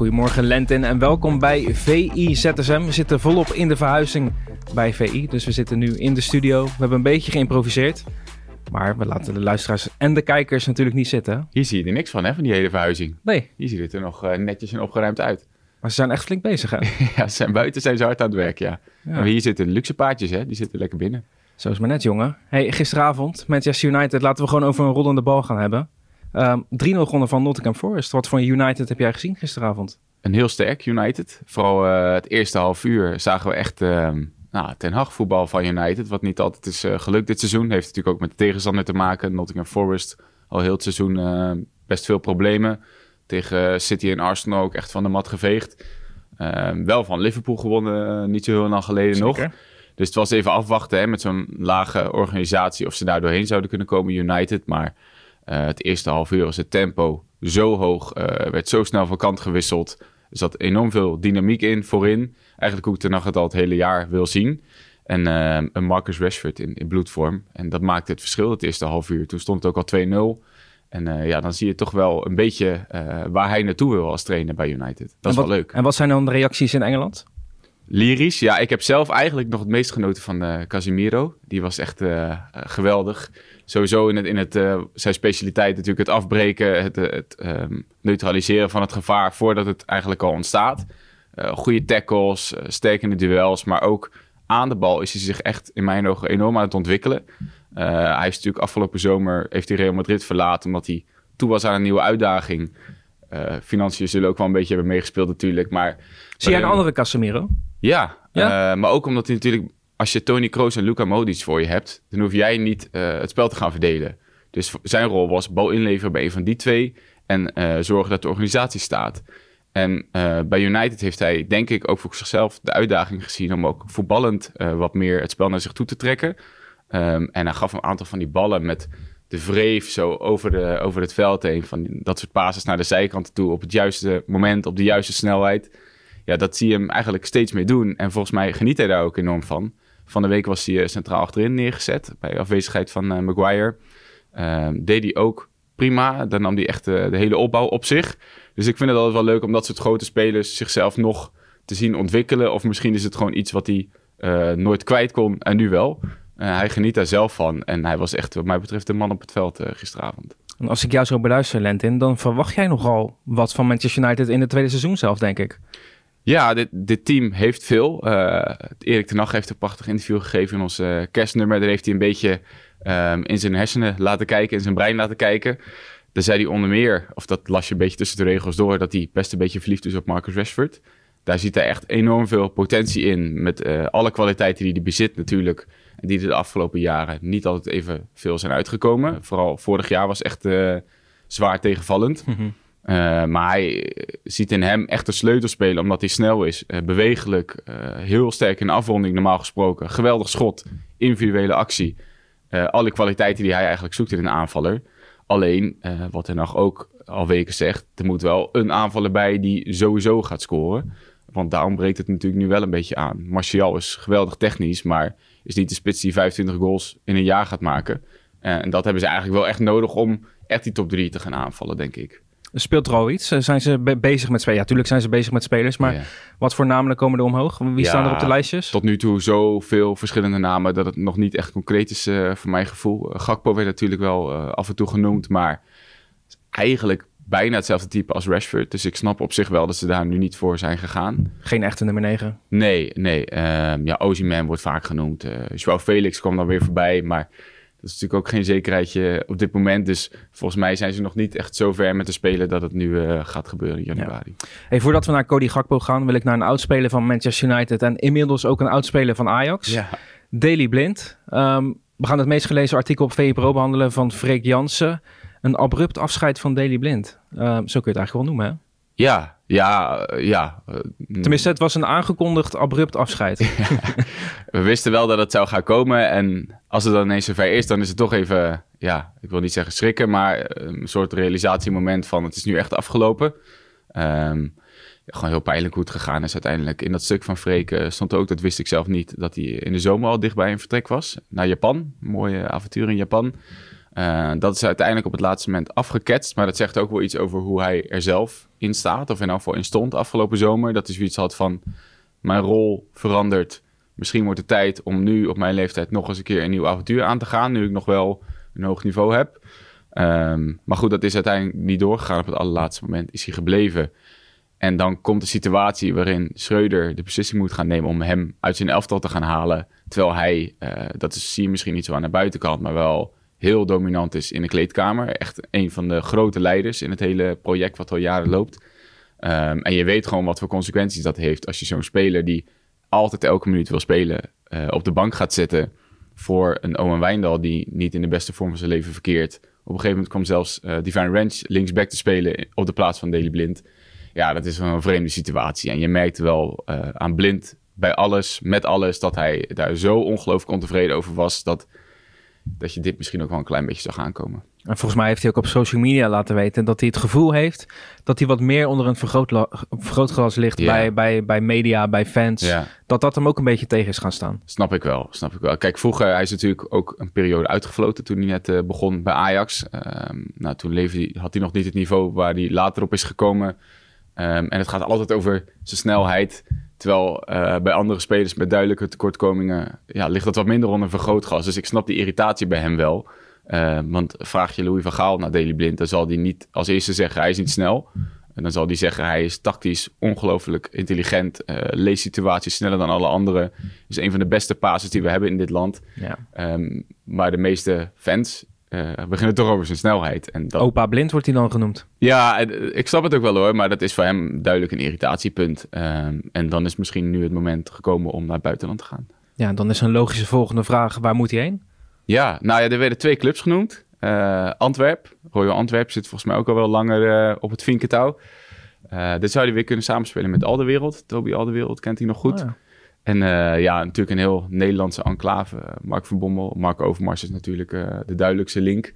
Goedemorgen Lentin en welkom bij VI ZSM. We zitten volop in de verhuizing bij VI, dus we zitten nu in de studio. We hebben een beetje geïmproviseerd, maar we laten de luisteraars en de kijkers natuurlijk niet zitten. Hier zie je er niks van, hè, van die hele verhuizing. Nee, Hier ziet het er nog eh, netjes en opgeruimd uit. maar ze zijn echt flink bezig hè. ja, ze zijn buiten zijn ze hard aan het werk, ja. Ja. En hier zitten luxe paardjes, hè, die zitten lekker binnen. Zo is maar net jongen. Hey, gisteravond, Manchester United, laten we gewoon over een rollende bal gaan hebben. Ehm 3-0 gewonnen van Nottingham Forest. Wat voor United heb jij gezien gisteravond? Een heel sterk United. Vooral eh, het eerste half uur zagen we echt eh, nou, ten Hag voetbal van United. Wat niet altijd is eh, gelukt dit seizoen. Heeft natuurlijk ook met de tegenstander te maken. Nottingham Forest al heel het seizoen eh, best veel problemen. Tegen City en Arsenal ook echt van de mat geveegd. Eh, wel van Liverpool gewonnen, eh, niet zo heel lang geleden nog. Dus het was even afwachten hè, met zo'n lage organisatie of ze daar doorheen zouden kunnen komen, United. Maar eh, het eerste half uur was het tempo zo hoog, eh, werd zo snel van kant gewisseld. Er zat enorm veel dynamiek in voorin. Eigenlijk hoe ik Ten het al het hele jaar wil zien. En eh, een Marcus Rashford in, in bloedvorm. En dat maakte het verschil het eerste half uur. Toen stond het ook al 2-0. En eh, ja, dan zie je toch wel een beetje eh, waar hij naartoe wil als trainer bij United. Dat is wel leuk. En wat zijn dan de reacties in Engeland? Lyrisch, ja, ik heb zelf eigenlijk nog het meest genoten van eh, Casimiro. Die was echt eh, geweldig. Sowieso in, het, in het, eh, zijn specialiteit natuurlijk het afbreken, het, het ehm, neutraliseren van het gevaar voordat het eigenlijk al ontstaat. Goede tackles, eh, sterk in de duels, maar ook aan de bal is hij zich echt in mijn ogen enorm aan het ontwikkelen. Hij is natuurlijk afgelopen zomer, heeft hij Real Madrid verlaten omdat hij toe was aan een nieuwe uitdaging. Financiën zullen ook wel een beetje hebben meegespeeld natuurlijk, maar... Zie jij een andere Casemiro? Ja, Ja? eh, maar ook omdat hij natuurlijk, als je Tony Kroos en Luka Modric voor je hebt, dan hoef jij niet eh, het spel te gaan verdelen. Dus zijn rol was bal inleveren bij een van die twee en eh, zorgen dat de organisatie staat. En bij United heeft hij, denk ik, ook voor zichzelf de uitdaging gezien om ook voetballend wat meer het spel naar zich toe te trekken. Ehm, en hij gaf een aantal van die ballen met de wreef zo over, de, over het veld heen. Van dat soort passes naar de zijkanten toe op het juiste moment, op de juiste snelheid ja, dat zie je hem eigenlijk steeds meer doen. En volgens mij geniet hij daar ook enorm van. Van de week was hij eh, centraal achterin neergezet bij afwezigheid van eh, Maguire. Ehm, deed hij ook prima. Dan nam hij echt de hele opbouw op zich. Dus ik vind het altijd wel leuk om dat soort grote spelers zichzelf nog te zien ontwikkelen. Of misschien is het gewoon iets wat hij eh, nooit kwijt kon en nu wel. Hij geniet daar zelf van. En hij was echt, wat mij betreft, de man op het veld gisteravond. Als ik jou zo beluister, Lentin, dan verwacht jij nogal wat van Manchester United in het tweede seizoen zelf, denk ik. Ja, dit, team heeft veel. Eh, Erik ten Hag heeft een prachtig interview gegeven in ons eh, kerstnummer. Daar heeft hij een beetje ehm, in zijn hersenen laten kijken, in zijn brein laten kijken. Daar zei hij onder meer, of dat las je een beetje tussen de regels door, dat hij best een beetje verliefd is op Marcus Rashford. Daar ziet hij echt enorm veel potentie in, met eh, alle kwaliteiten die hij bezit natuurlijk. En die er de afgelopen jaren niet altijd even veel zijn uitgekomen. Vooral vorig jaar was echt zwaar tegenvallend. Uh, maar hij eh, ziet in hem echt een sleutelspeler, omdat hij snel is, eh, bewegelijk, eh, heel sterk in de afronding normaal gesproken. Geweldig schot, individuele actie. Eh, alle kwaliteiten die hij eigenlijk zoekt in een aanvaller. Alleen, eh, wat hij nog ook al weken zegt, er moet wel een aanvaller bij die sowieso gaat scoren. Want daarom breekt het natuurlijk nu wel een beetje aan. Martial is geweldig technisch, maar is niet de spits die 25 goals in een jaar gaat maken. Eh, en dat hebben ze eigenlijk wel echt nodig om echt die top 3 te gaan aanvallen, denk ik. Speelt er al iets? Eh, Zijn ze be- bezig met spelers? Ja, natuurlijk zijn ze bezig met spelers, maar Ja. wat voor namen komen er omhoog? Wie Ja, staan er op de lijstjes? Tot nu toe zoveel verschillende namen dat het nog niet echt concreet is eh, voor mijn gevoel. Eh, Gakpo werd natuurlijk wel af en toe genoemd, maar eigenlijk bijna hetzelfde type als Rashford. Dus ik snap op zich wel dat ze daar nu niet voor zijn gegaan. Geen echte nummer 9. Nee, nee. ehm ja, Ozyman wordt vaak genoemd. Joao Felix kwam dan weer voorbij, maar dat is natuurlijk ook geen zekerheidje op dit moment. Dus volgens mij zijn ze nog niet echt zo ver met de spelen dat het nu eh, gaat gebeuren in januari. Hey, voordat we naar Cody Gakpo gaan, wil ik naar een oudspeler van Manchester United en inmiddels ook een oudspeler van Ajax. Ja. Daily Blind. Ehm, we gaan het meest gelezen artikel op VPRO behandelen van Freek Jansen. Een abrupt afscheid van Daily Blind. Ehm, zo kun je het eigenlijk wel noemen, hè? Ja, ja, eh, ja. eh, Tenminste, het was een aangekondigd abrupt afscheid. we wisten wel dat het zou gaan komen. En als het dan ineens zover is, dan is het toch even, ja, ik wil niet zeggen schrikken, maar eh, een soort realisatiemoment van het is nu echt afgelopen. Ehm, gewoon heel pijnlijk hoe het gegaan is uiteindelijk. In dat stuk van Freek stond ook, dat wist ik zelf niet, dat hij in de zomer al dichtbij een vertrek was naar Japan. Mooie avontuur in Japan. Uh, dat is uiteindelijk op het laatste moment afgeketst. Maar dat zegt ook wel iets over hoe hij er zelf in staat. Of in elk geval in stond afgelopen zomer. Dat hij zoiets had van... Mijn rol verandert. Misschien wordt het tijd om nu op mijn leeftijd nog eens een keer een nieuw avontuur aan te gaan. Nu ik nog wel een hoog niveau heb. Um, maar goed, dat is uiteindelijk niet doorgegaan. Op het allerlaatste moment is hij gebleven. En dan komt de situatie waarin Schreuder de beslissing moet gaan nemen om hem uit zijn elftal te gaan halen. Terwijl hij, uh, dat is, zie je misschien niet zo aan de buitenkant, maar wel heel dominant is in de kleedkamer. Echt een van de grote leiders in het hele project wat al jaren loopt. Um, en je weet gewoon wat voor consequenties dat heeft als je zo'n speler die altijd elke minuut wil spelen uh, op de bank gaat zetten voor een Owen Wijndal die niet in de beste vorm van zijn leven verkeert. Op een gegeven moment kwam zelfs uh, Divine Ranch linksback te spelen op de plaats van Daley Blind. Ja, dat is een vreemde situatie. En je merkt wel uh, aan Blind bij alles, met alles, dat hij daar zo ongelooflijk ontevreden over was dat dat je dit misschien ook wel een klein beetje zag aankomen. En volgens mij heeft hij ook op social media laten weten dat hij het gevoel heeft dat hij wat meer onder een vergrootglas ligt bij, bij, bij media, bij fans. Dat dat hem ook een beetje tegen is gaan staan. Snap ik wel, snap ik wel. Kijk, vroeger, hij is natuurlijk ook een periode uitgefloten toen hij net uh, begon bij Ajax. Um, nou, toen leefde, had hij nog niet het niveau waar hij later op is gekomen. Um, en het gaat altijd over zijn snelheid. Terwijl uh, bij andere spelers met duidelijke tekortkomingen ja, ligt dat wat minder onder vergrootglas. Dus ik snap die irritatie bij hem wel. Uh, want vraag je Louis van Gaal naar Daily Blind, dan zal hij niet als eerste zeggen hij is niet snel. En dan zal hij zeggen hij is tactisch ongelooflijk intelligent, uh, leest situaties sneller dan alle anderen. Is een van de beste passes die we hebben in dit land. Ja. Um, maar de meeste fans uh, we beginnen toch over zijn snelheid. En dat... Opa blind wordt hij dan genoemd. Ja, ik snap het ook wel hoor, maar dat is voor hem duidelijk een irritatiepunt. Uh, en dan is misschien nu het moment gekomen om naar het buitenland te gaan. Ja, dan is een logische volgende vraag, waar moet hij heen? Ja, nou ja, er werden twee clubs genoemd. Uh, Antwerp, Royal Antwerp zit volgens mij ook al wel langer uh, op het vinkentouw. dit zou hij weer kunnen samenspelen met Alderwereld. Toby Alderwereld kent hij nog goed. Oh ja. En uh, ja, natuurlijk een heel Nederlandse enclave. Mark van Bommel, Mark Overmars is natuurlijk uh, de duidelijkste link.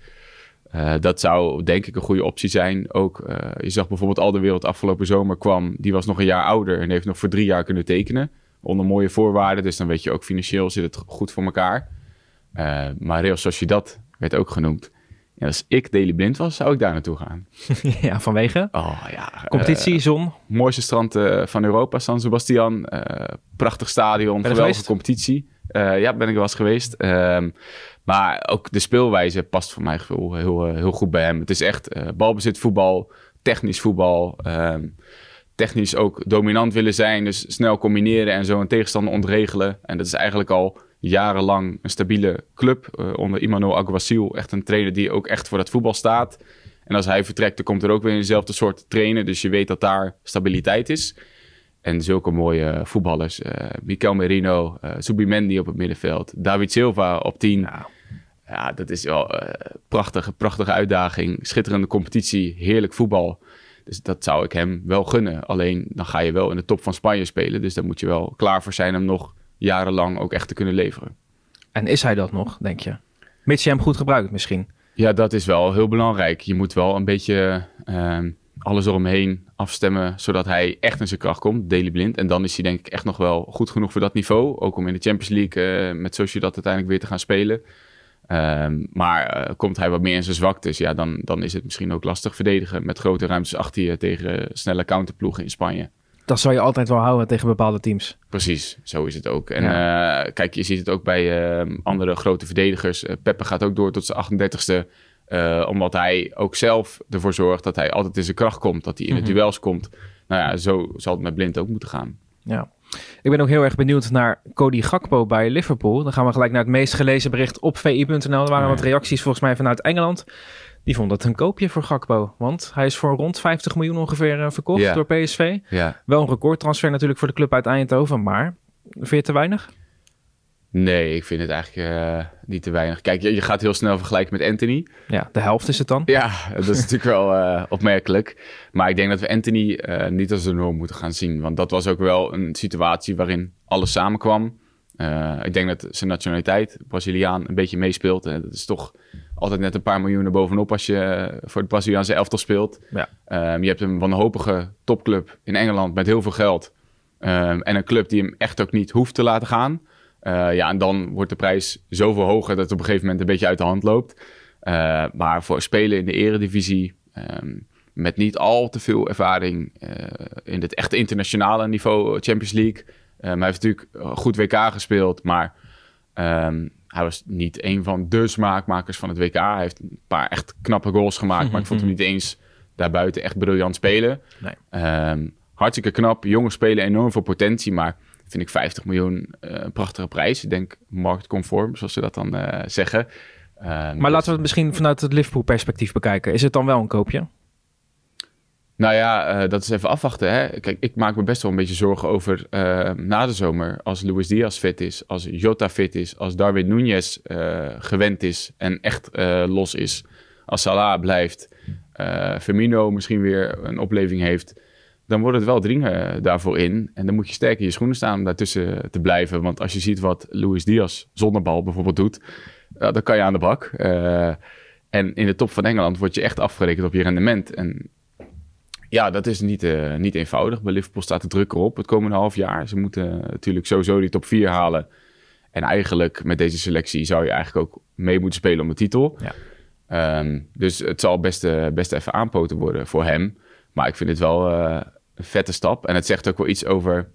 Uh, dat zou denk ik een goede optie zijn. Ook, je zag bijvoorbeeld al de wereld afgelopen zomer kwam. Die was nog een jaar ouder en heeft nog voor drie jaar kunnen tekenen. Onder mooie voorwaarden. Dus dan weet je ook financieel zit het goed voor elkaar. maar Real Sociedad werd ook genoemd. Ja, als ik Daily Blind was, zou ik daar naartoe gaan. ja, vanwege? Oh, ja, Competitie, uh, zon? Mooiste strand uh, van Europa, San Sebastian. Uh, prachtig stadion, geweldige competitie. ja, ben ik wel eens geweest. Um, maar ook de speelwijze past voor mij heel, heel, heel goed bij hem. Het is echt balbezit voetbal, technisch voetbal. Um, technisch ook dominant willen zijn. Dus snel combineren en zo een tegenstander ontregelen. En dat is eigenlijk al jarenlang een stabiele club uh, onder Immanuel Aguasil. Echt een trainer die ook echt voor dat voetbal staat. En als hij vertrekt, dan komt er ook weer eenzelfde soort trainer. Dus je weet dat daar stabiliteit is. En zulke mooie voetballers. Uh, Mikel Merino, uh, Subimendi op het middenveld. David Silva op 10. Ja. ja, dat is wel een prachtige, prachtige uitdaging. Schitterende competitie, heerlijk voetbal. Dus dat zou ik hem wel gunnen. Alleen dan ga je wel in de top van Spanje spelen. Dus daar moet je wel klaar voor zijn om nog jarenlang ook echt te kunnen leveren. En is hij dat nog, denk je? Mits je hem goed gebruikt misschien. Ja, dat is wel heel belangrijk. Je moet wel een beetje uh, alles eromheen afstemmen, zodat hij echt in zijn kracht komt, Daily Blind. En dan is hij denk ik echt nog wel goed genoeg voor dat niveau. Ook om in de Champions League uh, met dat uiteindelijk weer te gaan spelen. Um, maar uh, komt hij wat meer in zijn zwaktes, ja, dan, dan is het misschien ook lastig verdedigen met grote ruimtes achter je tegen snelle counterploegen in Spanje dat zou je altijd wel houden tegen bepaalde teams. Precies, zo is het ook. En ja. uh, kijk, je ziet het ook bij uh, andere grote verdedigers. Uh, Peppe gaat ook door tot zijn 38ste. omdat hij ook zelf ervoor zorgt dat hij altijd in zijn kracht komt. Dat hij in mm -hmm. de duels komt. Nou ja, zo zal het met Blind ook moeten gaan. Ja. Ik ben ook heel erg benieuwd naar Cody Gakpo bij Liverpool. Dan gaan we gelijk naar het meest gelezen bericht op vi.nl. Er waren wat reacties volgens mij vanuit Engeland. Die vond het een koopje voor Gakpo. Want hij is voor rond 50 miljoen ongeveer uh, verkocht ja. door PSV. Ja. Wel een recordtransfer natuurlijk voor de club uit Eindhoven. Maar vind je te weinig? Nee, ik vind het eigenlijk uh, niet te weinig. Kijk, je, je, gaat heel snel vergelijken met Anthony. Ja, de helft is het dan. Ja, dat is natuurlijk wel uh, opmerkelijk. Maar ik denk dat we Anthony uh, niet als de norm moeten gaan zien. Want dat was ook wel een situatie waarin alles samenkwam. ik denk dat zijn nationaliteit, Braziliaan, een beetje meespeelt. En dat is toch altijd net een paar miljoen bovenop als je voor het Braziliaanse elftal speelt. Ja. Um, je hebt een wanhopige topclub in Engeland met heel veel geld. Um, en een club die hem echt ook niet hoeft te laten gaan. Uh, ja, en dan wordt de prijs zoveel hoger dat het op een gegeven moment een beetje uit de hand loopt. Uh, maar voor spelen in de eredivisie... Um, met niet al te veel ervaring in het echte internationale niveau Champions League. Um, hij heeft natuurlijk goed WK gespeeld, maar um, hij was niet een van de smaakmakers van het WK. Hij heeft een paar echt knappe goals gemaakt, maar ik vond hem niet eens daarbuiten echt briljant spelen. Nee. Um, hartstikke knap, jonge spelen, enorm veel potentie, maar vind ik 50 miljoen uh, een prachtige prijs. Ik denk marktconform, zoals ze dat dan uh, zeggen. Uh, maar dus... laten we het misschien vanuit het Liverpool-perspectief bekijken. Is het dan wel een koopje? Nou ja, uh, dat is even afwachten. Hè? Kijk, ik maak me best wel een beetje zorgen over uh, na de zomer. Als Luis Diaz fit is, als Jota fit is, als Darwin uh, gewend is en echt los is. Als Salah blijft, Firmino misschien weer een opleving heeft. Dan wordt het wel dringen daarvoor in. En dan moet je sterk in je schoenen staan om daartussen te blijven. Want als je ziet wat Luis Diaz zonder bal bijvoorbeeld doet, dan kan je aan de bak. en in de top van Engeland word je echt afgerekend op je rendement. En ja, dat is niet, uh, niet eenvoudig. Bij Liverpool staat de druk erop het komende half jaar. Ze moeten natuurlijk sowieso die top 4 halen. En eigenlijk met deze selectie zou je eigenlijk ook mee moeten spelen om de titel. Ja. Um, dus het zal best, uh, best even aanpoten worden voor hem. Maar ik vind het wel uh, een vette stap. En het zegt ook wel iets over...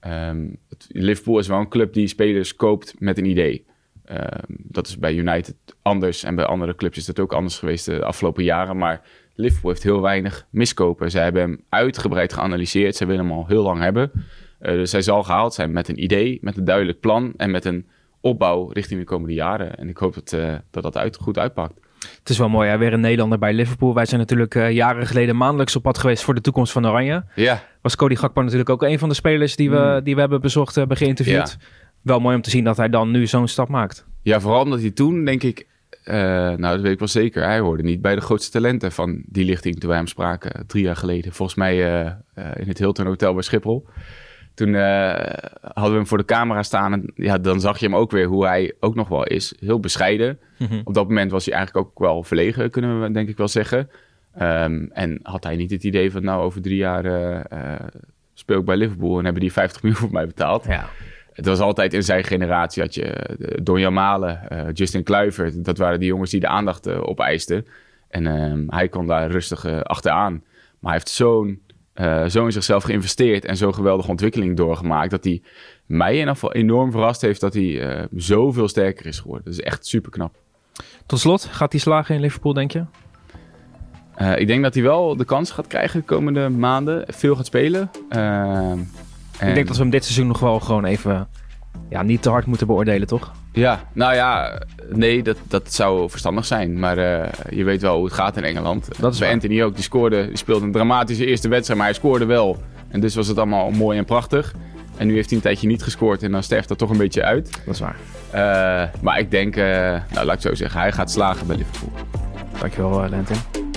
Het, Liverpool is wel een club die spelers koopt met een idee. Um, dat is bij United anders en bij andere clubs is dat ook anders geweest de afgelopen jaren. Maar Liverpool heeft heel weinig miskopen. Zij hebben hem uitgebreid geanalyseerd. Ze willen hem al heel lang hebben. Uh, dus hij zal gehaald zijn met een idee, met een duidelijk plan en met een opbouw richting de komende jaren. En ik hoop dat uh, dat, dat uit, goed uitpakt. Het is wel mooi, hè? weer een Nederlander bij Liverpool. Wij zijn natuurlijk uh, jaren geleden maandelijks op pad geweest voor de toekomst van Oranje. Ja. Was Cody Gakpo natuurlijk ook een van de spelers die we, mm. die we hebben bezocht, hebben geïnterviewd. Ja. Wel mooi om te zien dat hij dan nu zo'n stap maakt. Ja, vooral omdat hij toen, denk ik, uh, nou, dat weet ik wel zeker. Hij hoorde niet bij de grootste talenten van die lichting toen wij hem spraken, drie jaar geleden. Volgens mij uh, in het Hilton Hotel bij Schiphol. Toen hadden we hem voor de camera staan en ja, dan zag je hem ook weer hoe hij ook nog wel is. Heel bescheiden. Mm -hmm. Op dat moment was hij eigenlijk ook wel verlegen, kunnen we denk ik wel zeggen. Um, en had hij niet het idee van, nou, over drie jaar speel ik bij Liverpool en hebben die 50 miljoen voor mij betaald. Ja het was altijd in zijn generatie. Had je Donjan Malen, uh, Justin Kluivert. Dat waren die jongens die de aandacht opeisten. En ehm, hij kon daar rustig achteraan. Maar hij heeft zo'n zo in zichzelf geïnvesteerd en zo'n geweldige ontwikkeling doorgemaakt. Dat hij mij in ieder geval enorm verrast heeft dat hij zoveel sterker is geworden. Dat is echt super knap. Tot slot, gaat hij slagen in Liverpool, denk je? ik denk dat hij wel de kans gaat krijgen de komende maanden. Veel gaat spelen. En... Ik denk dat we hem dit seizoen nog wel gewoon even ja, niet te hard moeten beoordelen, toch? Ja, nou ja, nee, dat, dat zou verstandig zijn. Maar uh, je weet wel hoe het gaat in Engeland. Dat is Bij Anthony ook, die scoorde, die speelde een dramatische eerste wedstrijd, maar hij scoorde wel. En dus was het allemaal mooi en prachtig. En nu heeft hij een tijdje niet gescoord en dan sterft dat toch een beetje uit. Dat is waar. Uh, maar ik denk, uh, nou laat ik zo zeggen, hij gaat slagen bij Liverpool. Dankjewel, Lentin.